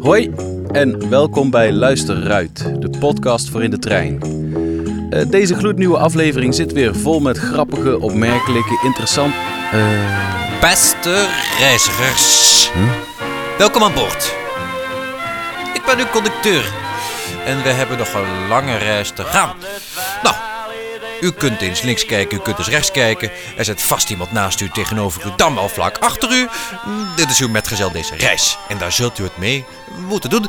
Hoi en welkom bij Luister Ruit, de podcast voor in de trein. Uh, deze gloednieuwe aflevering zit weer vol met grappige, opmerkelijke, interessant. Uh... Beste reizigers, hm? welkom aan boord. Ik ben uw conducteur en we hebben nog een lange reis te gaan. Nou, u kunt eens links kijken, u kunt eens rechts kijken. Er zit vast iemand naast u tegenover u, dan wel vlak achter u. Dit is uw metgezel deze reis. En daar zult u het mee moeten doen.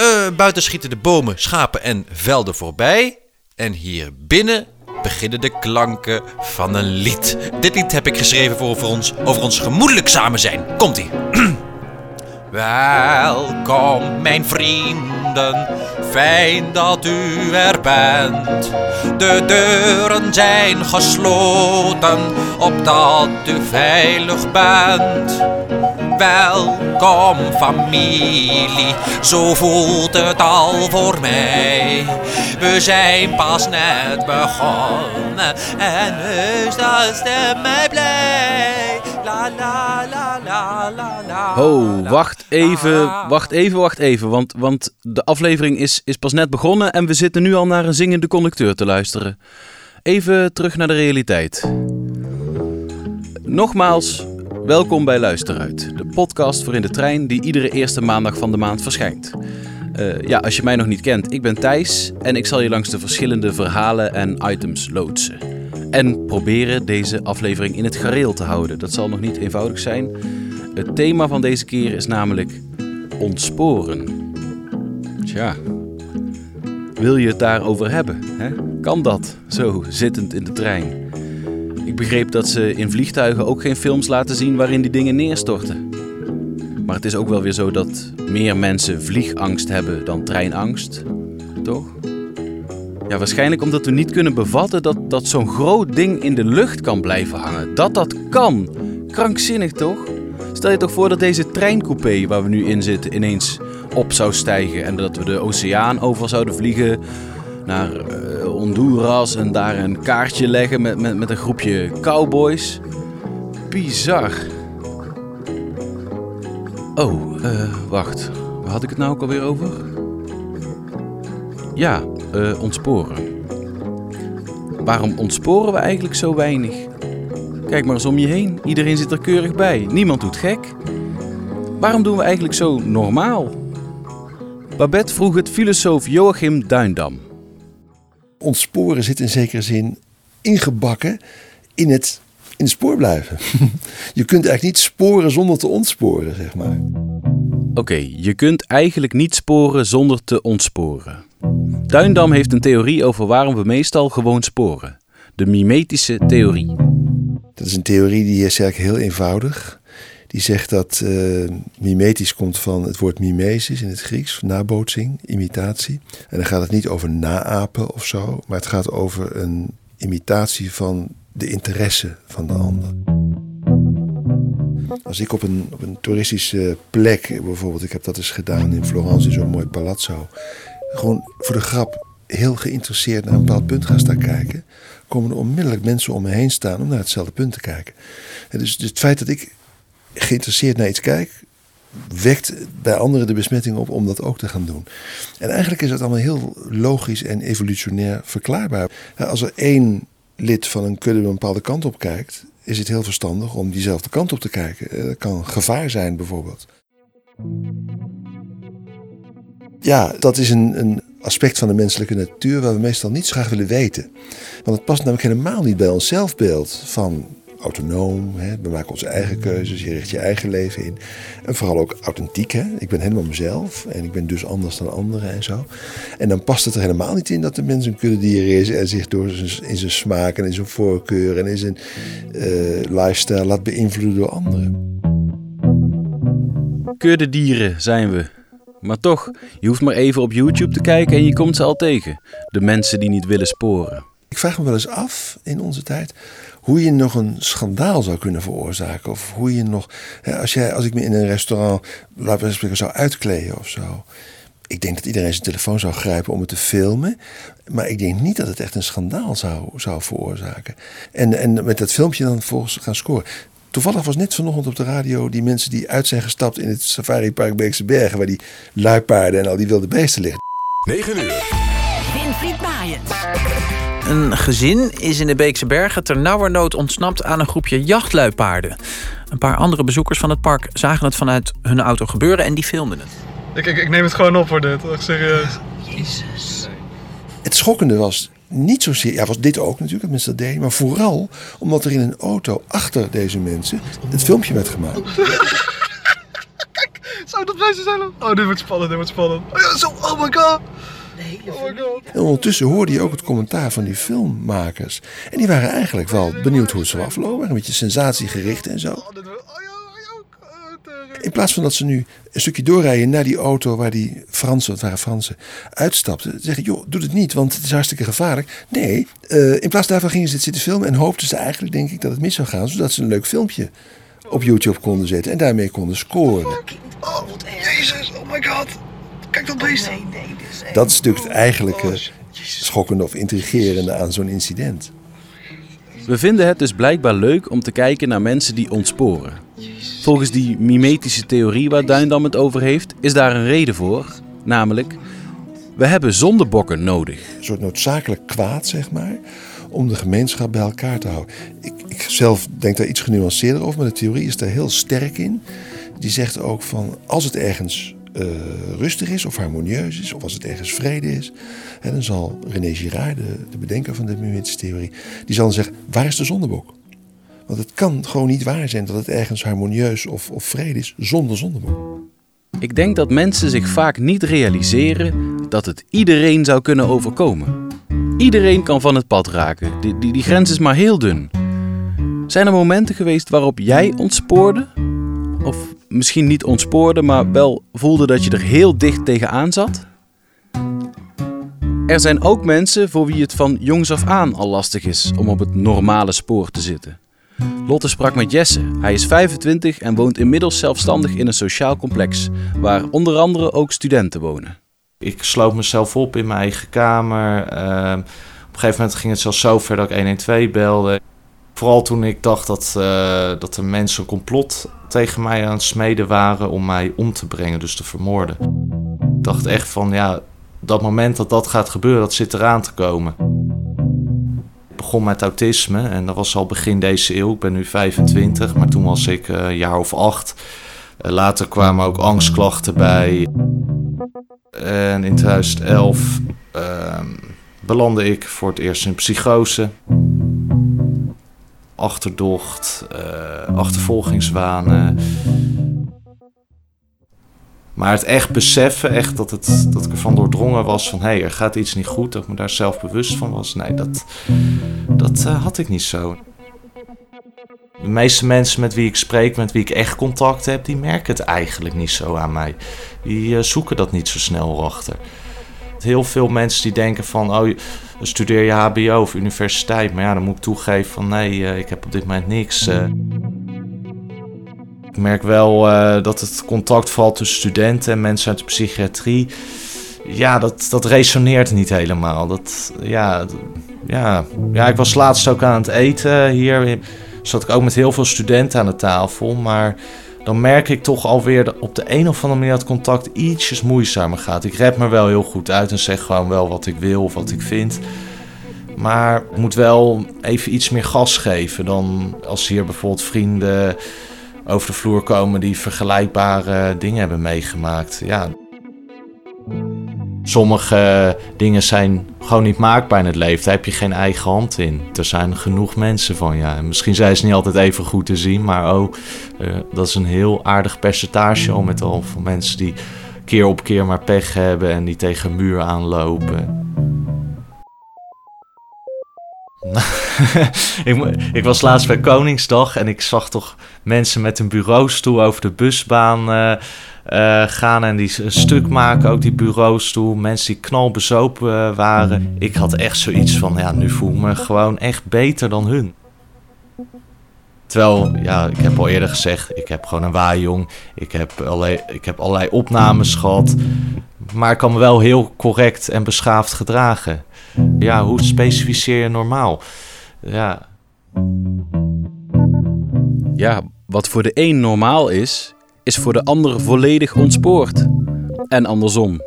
Uh, buiten schieten de bomen, schapen en velden voorbij. En hier binnen beginnen de klanken van een lied. Dit lied heb ik geschreven voor, voor ons, over ons gemoedelijk samen zijn. Komt-ie. Welkom, mijn vrienden, fijn dat u er bent. De deuren zijn gesloten, opdat u veilig bent. Welkom familie, zo voelt het al voor mij. We zijn pas net begonnen en heus dat stemt mij. La. Ho, wacht even, wacht even, wacht even. Want, want de aflevering is, is pas net begonnen en we zitten nu al naar een zingende conducteur te luisteren. Even terug naar de realiteit. Nogmaals, welkom bij Luisteruit, de podcast voor in de trein die iedere eerste maandag van de maand verschijnt. Uh, ja, als je mij nog niet kent, ik ben Thijs en ik zal je langs de verschillende verhalen en items loodsen. En proberen deze aflevering in het gareel te houden. Dat zal nog niet eenvoudig zijn. Het thema van deze keer is namelijk ontsporen. Tja, wil je het daarover hebben? Hè? Kan dat, zo zittend in de trein? Ik begreep dat ze in vliegtuigen ook geen films laten zien waarin die dingen neerstorten. Maar het is ook wel weer zo dat meer mensen vliegangst hebben dan treinangst, toch? Ja, waarschijnlijk omdat we niet kunnen bevatten dat, dat zo'n groot ding in de lucht kan blijven hangen. Dat dat kan. Krankzinnig toch? Stel je toch voor dat deze treincoupé waar we nu in zitten ineens op zou stijgen en dat we de oceaan over zouden vliegen naar uh, Honduras en daar een kaartje leggen met, met, met een groepje cowboys. Bizar. Oh, uh, wacht. Waar had ik het nou ook alweer over? Ja, uh, ontsporen. Waarom ontsporen we eigenlijk zo weinig? Kijk maar eens om je heen. Iedereen zit er keurig bij. Niemand doet gek. Waarom doen we eigenlijk zo normaal? Babette vroeg het filosoof Joachim Duindam. Ontsporen zit in zekere zin ingebakken in het, in het spoor blijven. je kunt eigenlijk niet sporen zonder te ontsporen, zeg maar. Oké, je kunt eigenlijk niet sporen zonder te ontsporen. Duindam heeft een theorie over waarom we meestal gewoon sporen. De mimetische theorie. Dat is een theorie die is eigenlijk heel eenvoudig. Die zegt dat uh, mimetisch komt van het woord mimesis in het Grieks, nabootsing, imitatie. En dan gaat het niet over naapen of zo, maar het gaat over een imitatie van de interesse van de ander. Als ik op een, op een toeristische plek, bijvoorbeeld, ik heb dat eens gedaan in Florence in zo'n mooi palazzo, gewoon voor de grap heel geïnteresseerd naar een bepaald punt ga staan kijken, komen er onmiddellijk mensen om me heen staan om naar hetzelfde punt te kijken. dus het feit dat ik geïnteresseerd naar iets kijk, wekt bij anderen de besmetting op om dat ook te gaan doen. En eigenlijk is dat allemaal heel logisch en evolutionair verklaarbaar. Als er één lid van een kudde een bepaalde kant op kijkt, is het heel verstandig om diezelfde kant op te kijken. Dat kan gevaar zijn bijvoorbeeld. Ja, dat is een, een aspect van de menselijke natuur waar we meestal niet zo graag willen weten. Want het past namelijk helemaal niet bij ons zelfbeeld van autonoom. Hè? We maken onze eigen keuzes, je richt je eigen leven in. En vooral ook authentiek. Hè? Ik ben helemaal mezelf en ik ben dus anders dan anderen en zo. En dan past het er helemaal niet in dat de mens een kuddedier is en zich door in zijn smaak en in zijn voorkeur en in zijn uh, lifestyle laat beïnvloeden door anderen. Kuddedieren zijn we. Maar toch, je hoeft maar even op YouTube te kijken en je komt ze al tegen. De mensen die niet willen sporen. Ik vraag me wel eens af in onze tijd hoe je nog een schandaal zou kunnen veroorzaken. Of hoe je nog. Als, jij, als ik me in een restaurant, we spreken, zou uitkleden of zo. Ik denk dat iedereen zijn telefoon zou grijpen om het te filmen. Maar ik denk niet dat het echt een schandaal zou, zou veroorzaken. En, en met dat filmpje dan volgens gaan scoren. Toevallig was net vanochtend op de radio die mensen die uit zijn gestapt in het safaripark Beekse Bergen, waar die luipaarden en al die wilde beesten liggen. 9 uur. Winfried Maaiens. Een gezin is in de Beekse Bergen ternauwernood ontsnapt aan een groepje jachtluipaarden. Een paar andere bezoekers van het park zagen het vanuit hun auto gebeuren en die filmden het. Ik, ik, ik neem het gewoon op voor dit, echt serieus. Het schokkende was niet zozeer, ja, was dit ook natuurlijk, dat mensen dat deden, maar vooral omdat er in een auto achter deze mensen het filmpje werd gemaakt. Zou dat mensen zijn? Oh, dit wordt spannend, dit wordt spannend. Oh, ja, zo, oh my god. Oh my god. En ondertussen hoorde je ook het commentaar van die filmmakers. En die waren eigenlijk wel benieuwd hoe het zou aflopen, een beetje sensatiegericht en zo. Oh, dit wordt- oh, ja, ja, ook. Oh, tering. In plaats van dat ze nu een stukje doorrijden naar die auto waar die Fransen, het waren Fransen, uitstapten. Zeggen, joh, doe het niet, want het is hartstikke gevaarlijk. Nee, eh, in plaats daarvan gingen ze dit zitten filmen en hoopten ze eigenlijk, denk ik, dat het mis zou gaan. Zodat ze een leuk filmpje op YouTube konden zetten en daarmee konden scoren. Oh, jezus, oh my god. Kijk dat beest. Dat is natuurlijk het eigenlijke schokkende of intrigerende aan zo'n incident. We vinden het dus blijkbaar leuk om te kijken naar mensen die ontsporen. Volgens die mimetische theorie waar Duindam het over heeft, is daar een reden voor. Namelijk, we hebben zondebokken nodig. Een soort noodzakelijk kwaad, zeg maar, om de gemeenschap bij elkaar te houden. Ik, zelf denk daar iets genuanceerder over, maar de theorie is daar heel sterk in. Die zegt ook van, als het ergens eh, rustig is of harmonieus is, of als het ergens vrede is, dan zal René Girard, de, de bedenker van de mimetische theorie, die zal zeggen, waar is de zondebok? Want het kan gewoon niet waar zijn dat het ergens harmonieus of, of vrede is zonder zondebok. Ik denk dat mensen zich vaak niet realiseren dat het iedereen zou kunnen overkomen. Iedereen kan van het pad raken. Die, die, die grens is maar heel dun. Zijn er momenten geweest waarop jij ontspoorde? Of misschien niet ontspoorde, maar wel voelde dat je er heel dicht tegenaan zat? Er zijn ook mensen voor wie het van jongs af aan al lastig is om op het normale spoor te zitten. Lotte sprak met Jesse. Hij is 25 en woont inmiddels zelfstandig in een sociaal complex, waar onder andere ook studenten wonen. Ik sloot mezelf op in mijn eigen kamer. Ehm, op een gegeven moment ging het zelfs zo ver dat ik 112 belde. Vooral toen ik dacht dat, eh, dat er mensen een complot tegen mij aan het smeden waren om mij om te brengen, dus te vermoorden. Ik dacht echt van, ja, dat moment dat dat gaat gebeuren, dat zit eraan te komen. Begon met autisme en dat was al begin deze eeuw. Ik ben nu 25, maar toen was ik eh, een jaar of acht. Eh, later kwamen ook angstklachten bij. En in 2011 ehm, belandde ik voor het eerst in psychose. Achterdocht, eh, achtervolgingswanen. Maar het echt beseffen, echt dat, het, dat ik ervan doordrongen was van... hé, hey, er gaat iets niet goed, dat ik me daar zelf bewust van was. Nee, dat, dat eh, had ik niet zo. De meeste mensen met wie ik spreek, met wie ik echt contact heb, die merken het eigenlijk niet zo aan mij. Die eh, zoeken dat niet zo snel achter. Heel veel mensen die denken van, oh, studeer je HBO of universiteit. Maar ja, dan moet ik toegeven van, nee, eh, ik heb op dit moment niks. Merk wel eh, dat het contact valt tussen studenten en mensen uit de psychiatrie. Ja, dat, dat resoneert niet helemaal. Dat, ja, ja, ja, ik was laatst ook aan het eten hier. Zat ik ook met heel veel studenten aan de tafel. Maar dan merk ik toch alweer dat op de een of andere manier dat contact ietsjes moeizamer gaat. Ik red me wel heel goed uit en zeg gewoon wel wat ik wil of wat ik vind. Maar ik moet wel even iets meer gas geven dan als hier bijvoorbeeld vrienden over de vloer komen die vergelijkbare dingen hebben meegemaakt. Ja. Sommige dingen zijn gewoon niet maakbaar in het leven. Daar heb je geen eigen hand in. Er zijn genoeg mensen van, ja. En misschien zijn ze niet altijd even goed te zien, maar oh, eh, dat is een heel aardig percentage al met al van mensen die keer op keer maar pech hebben en die tegen een muur aanlopen. ik, ik was laatst bij Koningsdag en ik zag toch mensen met een bureaustoel over de busbaan eh, eh, gaan en die een stuk maken, ook die bureaustoel. Mensen die knalbezopen eh, waren. Ik had echt zoiets van, ja, nu voel ik me gewoon echt beter dan hun. Terwijl, ja, ik heb al eerder gezegd, ik heb gewoon een waaijong. Ik heb, allerlei, ik heb allerlei opnames gehad. Maar ik kan me wel heel correct en beschaafd gedragen. Ja, hoe specificeer je normaal? Ja, Ja, wat voor de een normaal is, is voor de ander volledig ontspoord. En andersom.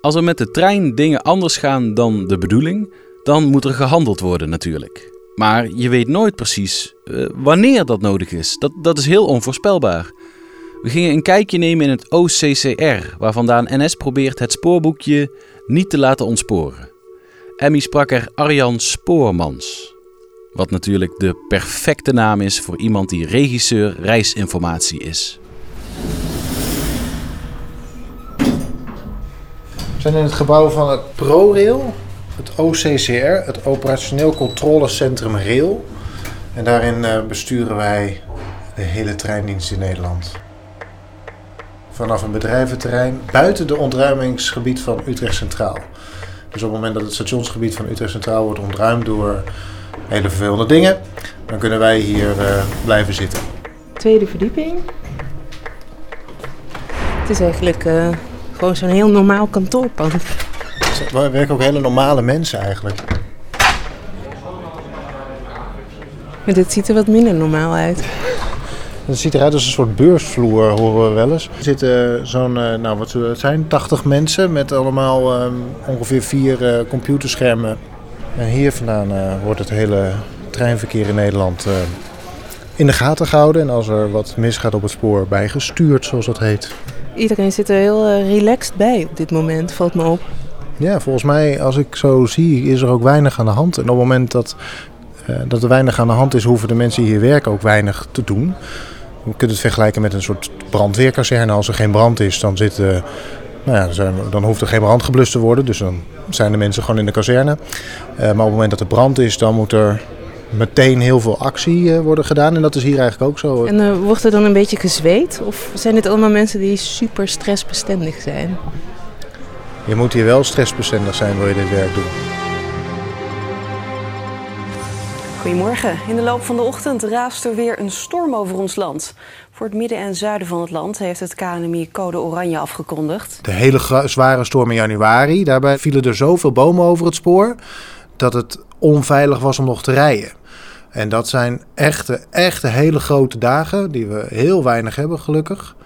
Als er met de trein dingen anders gaan dan de bedoeling, dan moet er gehandeld worden natuurlijk. Maar je weet nooit precies eh, wanneer dat nodig is. Dat, dat is heel onvoorspelbaar. We gingen een kijkje nemen in het OCCR, waar vandaan NS probeert het spoorboekje niet te laten ontsporen. Emmy sprak er Arjan Spoormans. Wat natuurlijk de perfecte naam is voor iemand die regisseur reisinformatie is. We zijn in het gebouw van het ProRail, het OCCR, het Operationeel Controlecentrum Rail. En daarin eh, besturen wij de hele treindienst in Nederland. Vanaf een bedrijventerrein buiten de ontruimingsgebied van Utrecht Centraal. Dus op het moment dat het stationsgebied van Utrecht Centraal wordt ontruimd door hele vervelende dingen, dan kunnen wij hier eh, blijven zitten. Tweede verdieping. Het is eigenlijk eh, gewoon zo'n heel normaal kantoorpand. We werken ook hele normale mensen eigenlijk. Maar dit ziet er wat minder normaal uit. Het ziet eruit als een soort beursvloer, horen we wel eens. Er zitten zo'n, eh, nou wat zullen het zijn, 80 mensen met allemaal ehm, ongeveer vier eh, computerschermen. En hier vandaan eh, wordt het hele treinverkeer in Nederland eh, in de gaten gehouden. En als er wat misgaat op het spoor, bijgestuurd, zoals dat heet. Iedereen zit er heel relaxed bij op dit moment, valt me op. Ja, volgens mij, als ik zo zie, is er ook weinig aan de hand. En op het moment dat, eh, dat er weinig aan de hand is, hoeven de mensen die hier werken ook weinig te doen. Je kunt het vergelijken met een soort brandweerkazerne. Als er geen brand is, dan, zit, eh, nou ja, dan zijn- dan hoeft er geen brand geblust te worden. Dus dan zijn de mensen gewoon in de kazerne. Eh, maar op het moment dat er brand is, dan moet er meteen heel veel actie eh, worden gedaan. En dat is hier eigenlijk ook zo. En wordt er dan een beetje gezweet? Of zijn dit allemaal mensen die super stressbestendig zijn? Je moet hier wel stressbestendig zijn, wil je dit werk doen. Goedemorgen. In de loop van de ochtend raast er weer een storm over ons land. Voor het midden en zuiden van het land heeft het KNMI code oranje afgekondigd. De hele zware storm in januari, daarbij vielen er zoveel bomen over het spoor dat het onveilig was om nog te rijden. En dat zijn echte, echte hele grote dagen die we heel weinig hebben gelukkig.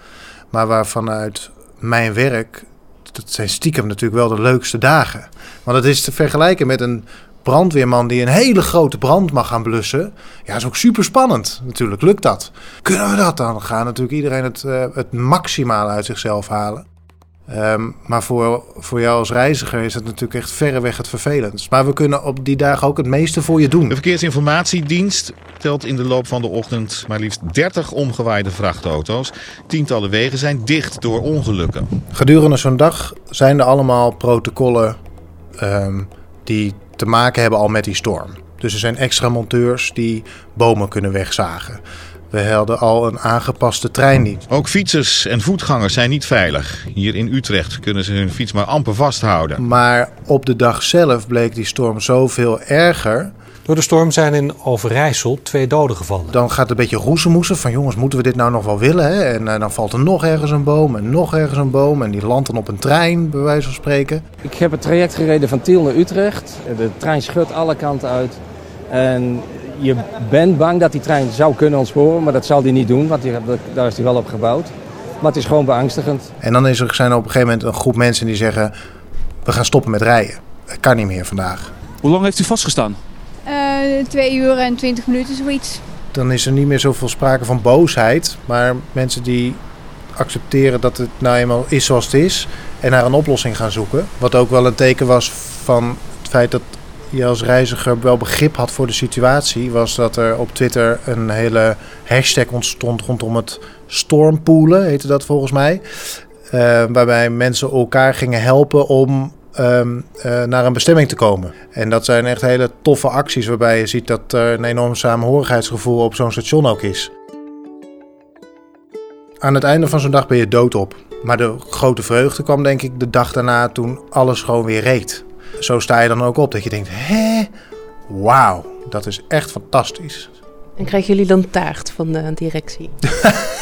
Maar waar vanuit mijn werk, dat zijn stiekem natuurlijk wel de leukste dagen. Want het is te vergelijken met een brandweerman die een hele grote brand mag gaan blussen. Ja, is ook super spannend. Natuurlijk lukt dat. Kunnen we dat dan? Gaat natuurlijk iedereen het, eh, het maximale uit zichzelf halen. Ehm, maar voor, voor jou als reiziger is het natuurlijk echt verreweg het vervelendst. Maar we kunnen op die dagen ook het meeste voor je doen. De Verkeersinformatiedienst telt in de loop van de ochtend maar liefst 30 omgewaaide vrachtauto's. Tientallen wegen zijn dicht door ongelukken. Gedurende zo'n dag zijn er allemaal protocollen ehm, die te maken hebben al met die storm. Dus er zijn extra monteurs die bomen kunnen wegzagen. We hadden al een aangepaste treindienst. Ook fietsers en voetgangers zijn niet veilig. Hier in Utrecht kunnen ze hun fiets maar amper vasthouden. Maar op de dag zelf bleek die storm zoveel erger. Door de storm zijn in Overijssel twee doden gevallen. Dan gaat het een beetje roezemoesen van jongens, moeten we dit nou nog wel willen? Hè? En eh, dan valt er nog ergens een boom en nog ergens een boom. En die landt dan op een trein, bij wijze van spreken. Ik heb het traject gereden van Tiel naar Utrecht. De trein schudt alle kanten uit. En je bent bang dat die trein zou kunnen ontsporen, maar dat zal die niet doen, want die, daar is die wel op gebouwd. Maar het is gewoon beangstigend. En dan is er, zijn er op een gegeven moment een groep mensen die zeggen... we gaan stoppen met rijden. Het kan niet meer vandaag. Hoe lang heeft u vastgestaan? Eh, twee uur en twintig minuten, zoiets. Dan is er niet meer zoveel sprake van boosheid. Maar mensen die accepteren dat het nou eenmaal is zoals het is... en naar een oplossing gaan zoeken. Wat ook wel een teken was van het feit dat je als reiziger wel begrip had voor de situatie... was dat er op Twitter een hele hashtag ontstond rondom het stormpoelen, heette dat volgens mij. Eh, waarbij mensen elkaar gingen helpen om ehm, eh, naar een bestemming te komen. En dat zijn echt hele toffe acties waarbij je ziet dat er een enorm samenhorigheidsgevoel op zo'n station ook is. Aan het einde van zo'n dag ben je doodop. Maar de grote vreugde kwam denk ik de dag daarna toen alles gewoon weer reed. Zo sta je dan ook op dat je denkt, hè, wauw, dat is echt fantastisch. En krijgen jullie dan taart van de directie?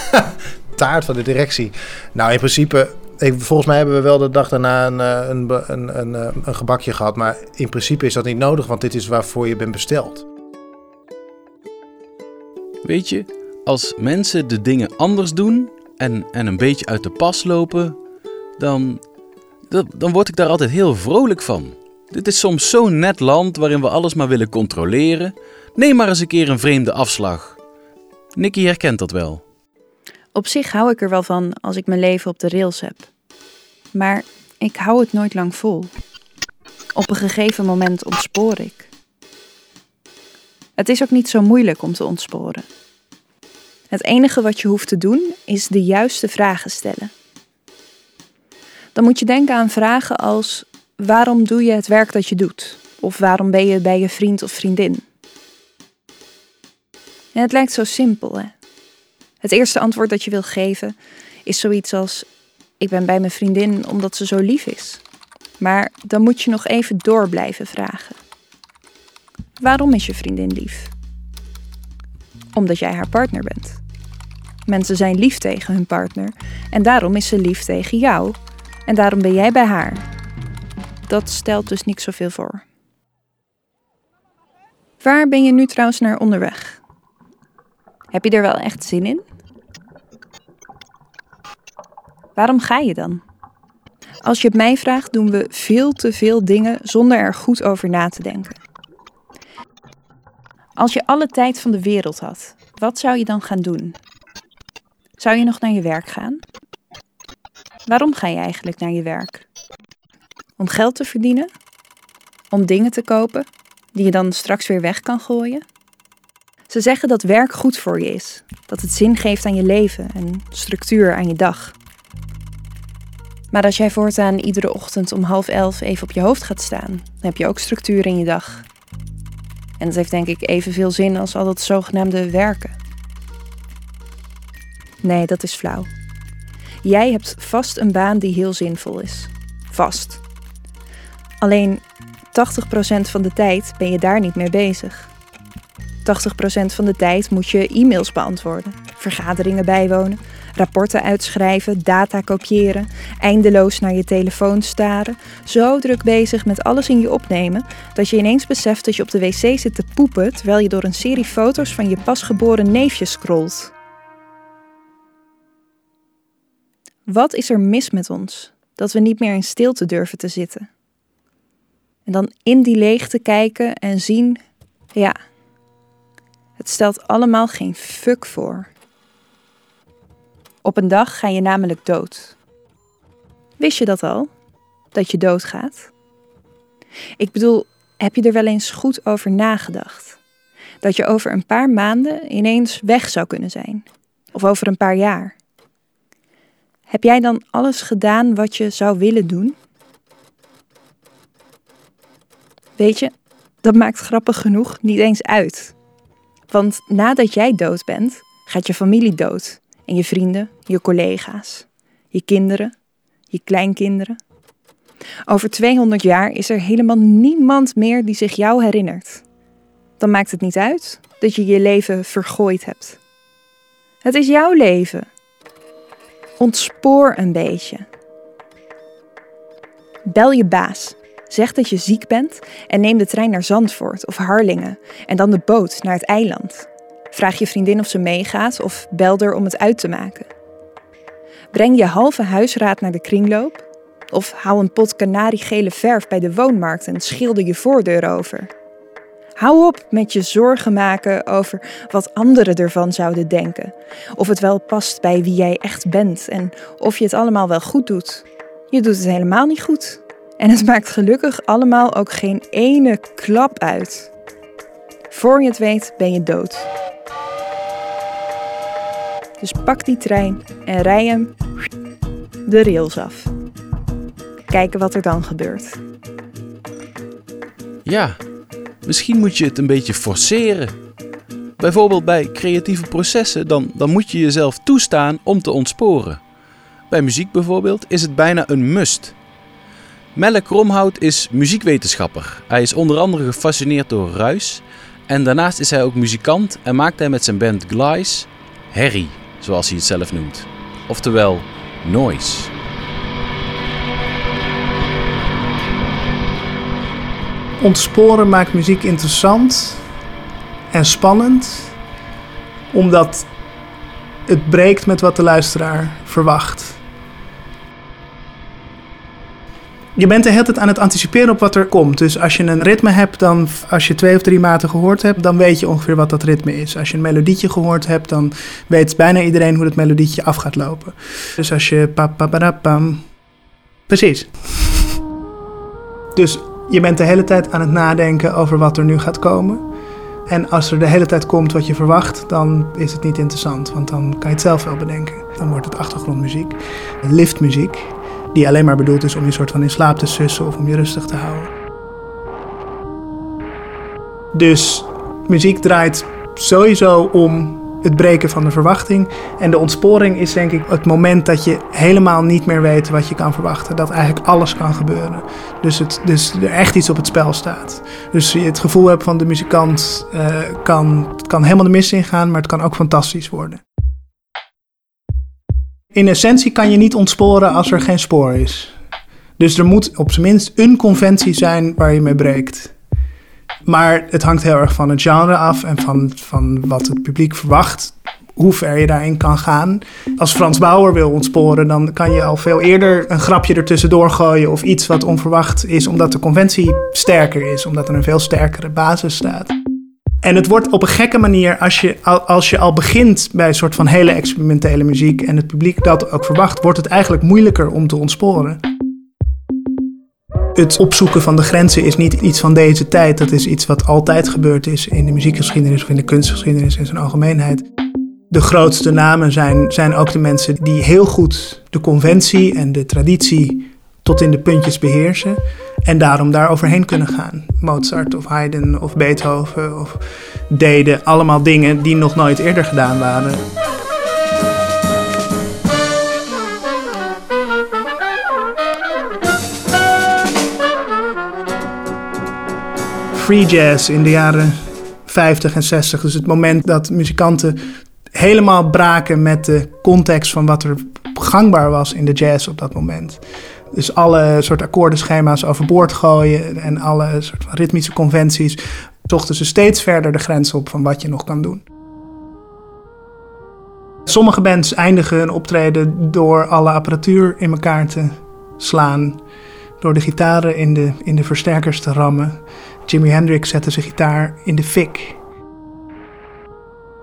taart van de directie. Nou, in principe, volgens mij hebben we wel de dag daarna een, eh, een, een, een, eh, een gebakje gehad. Maar in principe is dat niet nodig, want dit is waarvoor je bent besteld. Weet je, als mensen de dingen anders doen en, en een beetje uit de pas lopen, dan, dan, dan word ik daar altijd heel vrolijk van. Dit is soms zo'n net land waarin we alles maar willen controleren. Neem maar eens een keer een vreemde afslag. Nicky herkent dat wel. Op zich hou ik er wel van als ik mijn leven op de rails heb. Maar ik hou het nooit lang vol. Op een gegeven moment ontspoor ik. Het is ook niet zo moeilijk om te ontsporen. Het enige wat je hoeft te doen is de juiste vragen stellen. Dan moet je denken aan vragen als: waarom doe je het werk dat je doet? Of waarom ben je bij je vriend of vriendin? En het lijkt zo simpel, hè? Het eerste antwoord dat je wil geven is zoiets als: Ik ben bij mijn vriendin omdat ze zo lief is. Maar dan moet je nog even door blijven vragen. Waarom is je vriendin lief? Omdat jij haar partner bent. Mensen zijn lief tegen hun partner en daarom is ze lief tegen jou. En daarom ben jij bij haar. Dat stelt dus niet zoveel voor. Waar ben je nu trouwens naar onderweg? Heb je er wel echt zin in? Waarom ga je dan? Als je het mij vraagt, doen we veel te veel dingen zonder er goed over na te denken. Als je alle tijd van de wereld had, wat zou je dan gaan doen? Zou je nog naar je werk gaan? Waarom ga je eigenlijk naar je werk? Om geld te verdienen? Om dingen te kopen die je dan straks weer weg kan gooien? Ze zeggen dat werk goed voor je is, dat het zin geeft aan je leven en structuur aan je dag. Maar als jij voortaan iedere ochtend om half elf even op je hoofd gaat staan, dan heb je ook structuur in je dag. En dat heeft denk ik evenveel zin als al dat zogenaamde werken. Nee, dat is flauw. Jij hebt vast een baan die heel zinvol is. Vast. Alleen 80% van de tijd ben je daar niet mee bezig. 80% van de tijd moet je e-mails beantwoorden, vergaderingen bijwonen, rapporten uitschrijven, data kopiëren, eindeloos naar je telefoon staren, zo druk bezig met alles in je opnemen dat je ineens beseft dat je op de wc zit te poepen terwijl je door een serie foto's van je pasgeboren neefje scrolt. Wat is er mis met ons dat we niet meer in stilte durven te zitten? En dan in die leegte kijken en zien, ja, het stelt allemaal geen fuck voor. Op een dag ga je namelijk dood. Wist je dat al? Dat je doodgaat? Ik bedoel, heb je er wel eens goed over nagedacht? Dat je over een paar maanden ineens weg zou kunnen zijn? Of over een paar jaar? Heb jij dan alles gedaan wat je zou willen doen? Weet je, dat maakt grappig genoeg niet eens uit. Want nadat jij dood bent, gaat je familie dood. En je vrienden, je collega's, je kinderen, je kleinkinderen. Over 200 jaar is er helemaal niemand meer die zich jou herinnert. Dan maakt het niet uit dat je je leven vergooid hebt. Het is jouw leven. Ontspoor een beetje. Bel je baas. Zeg dat je ziek bent en neem de trein naar Zandvoort of Harlingen en dan de boot naar het eiland. Vraag je vriendin of ze meegaat of bel er om het uit te maken. Breng je halve huisraad naar de kringloop of hou een pot kanariegele verf bij de woonmarkt en schilder je voordeur over. Hou op met je zorgen maken over wat anderen ervan zouden denken. Of het wel past bij wie jij echt bent en of je het allemaal wel goed doet. Je doet het helemaal niet goed. En het maakt gelukkig allemaal ook geen ene klap uit. Voor je het weet ben je dood. Dus pak die trein en rij hem de rails af. Kijken wat er dan gebeurt. Ja, misschien moet je het een beetje forceren. Bijvoorbeeld bij creatieve processen, dan, dan moet je jezelf toestaan om te ontsporen. Bij muziek bijvoorbeeld is het bijna een must. Melle Kromhout is muziekwetenschapper. Hij is onder andere gefascineerd door ruis. En daarnaast is hij ook muzikant en maakt hij met zijn band Glice herrie, zoals hij het zelf noemt. Oftewel, noise. Ontsporen maakt muziek interessant en spannend Omdat het breekt met wat de luisteraar verwacht. Je bent de hele tijd aan het anticiperen op wat er komt. Dus als je een ritme hebt, dan als je twee of drie maten gehoord hebt, dan weet je ongeveer wat dat ritme is. Als je een melodietje gehoord hebt, dan weet bijna iedereen hoe dat melodietje af gaat lopen. Dus als je pa pa pa pam. Precies. Dus je bent de hele tijd aan het nadenken over wat er nu gaat komen. En als er de hele tijd komt wat je verwacht, dan is het niet interessant. Want dan kan je het zelf wel bedenken. Dan wordt het achtergrondmuziek, liftmuziek, die alleen maar bedoeld is om je soort van in slaap te sussen of om je rustig te houden. Dus muziek draait sowieso om het breken van de verwachting. En de ontsporing is denk ik het moment dat je helemaal niet meer weet wat je kan verwachten. Dat eigenlijk alles kan gebeuren. Dus, het, dus er echt iets op het spel staat. Dus je het gevoel hebt van de muzikant uh, kan, kan helemaal de mis ingaan, maar het kan ook fantastisch worden. In essentie kan je niet ontsporen als er geen spoor is. Dus er moet op zijn minst een conventie zijn waar je mee breekt. Maar het hangt heel erg van het genre af en van, van wat het publiek verwacht. Hoe ver je daarin kan gaan. Als Frans Bauer wil ontsporen, dan kan je al veel eerder een grapje ertussendoor gooien. Of iets wat onverwacht is, omdat de conventie sterker is. Omdat er een veel sterkere basis staat. En het wordt op een gekke manier, als je, als je al begint bij een soort van hele experimentele muziek en het publiek dat ook verwacht, wordt het eigenlijk moeilijker om te ontsporen. Het opzoeken van de grenzen is niet iets van deze tijd. Dat is iets wat altijd gebeurd is in de muziekgeschiedenis of in de kunstgeschiedenis in zijn algemeenheid. De grootste namen zijn, zijn ook de mensen die heel goed de conventie en de traditie tot in de puntjes beheersen. En daarom daar overheen kunnen gaan. Mozart of Haydn of Beethoven of deden allemaal dingen die nog nooit eerder gedaan waren. free jazz in de jaren 50 en 60. Dus het moment dat muzikanten helemaal braken met de context van wat er gangbaar was in de jazz op dat moment. Dus alle soort akkoordenschema's overboord gooien en alle soort van ritmische conventies. Zochten ze steeds verder de grens op van wat je nog kan doen. Sommige bands eindigen hun optreden door alle apparatuur in elkaar te slaan. Door de gitaren in de, in de versterkers te rammen. Jimi Hendrix zette zijn gitaar in de fik.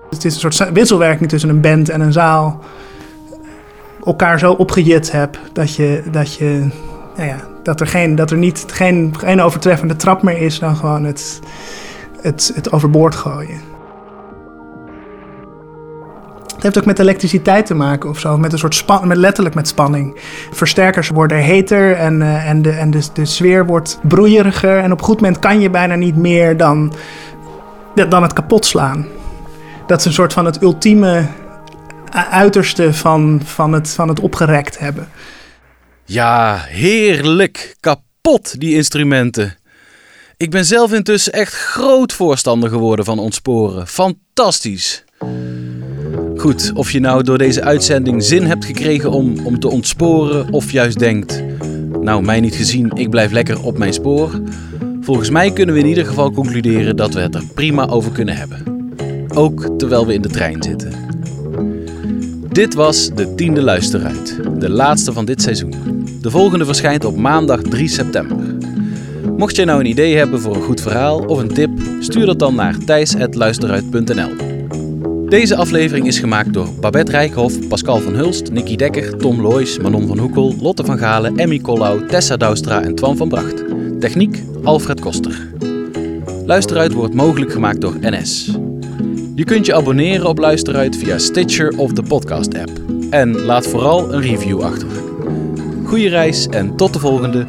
Het is een soort wisselwerking tussen een band en een zaal. Elkaar zo opgejut hebt dat je, dat je nou ja, dat er, geen, dat er niet, geen, geen overtreffende trap meer is dan gewoon het, het, het overboord gooien. Het heeft ook met elektriciteit te maken of zo, met een soort span, met letterlijk met spanning. Versterkers worden heter en, uh, en, de, en de, de sfeer wordt broeieriger. En op goed moment kan je bijna niet meer dan, dan het kapot slaan. Dat is een soort van het ultieme uiterste van, van, het, van het opgerekt hebben. Ja, heerlijk. Kapot, die instrumenten. Ik ben zelf intussen echt groot voorstander geworden van ontsporen. Fantastisch. Goed, of je nou door deze uitzending zin hebt gekregen om, om te ontsporen of juist denkt, nou mij niet gezien, ik blijf lekker op mijn spoor. Volgens mij kunnen we in ieder geval concluderen dat we het er prima over kunnen hebben. Ook terwijl we in de trein zitten. Dit was de tiende luisteruit, de laatste van dit seizoen. De volgende verschijnt op maandag 3 september. Mocht jij nou een idee hebben voor een goed verhaal of een tip, stuur dat dan naar thijs.luisteruit.nl. Deze aflevering is gemaakt door Babette Rijkhoff, Pascal van Hulst, Nicky Dekker, Tom Loijs, Manon van Hoekel, Lotte van Galen, Emmy Kollau, Tessa Douwstra en Twan van Bracht. Techniek Alfred Koster. Luisteruit wordt mogelijk gemaakt door NS. Je kunt je abonneren op Luisteruit via Stitcher of de podcast app. En laat vooral een review achter. Goeie reis en tot de volgende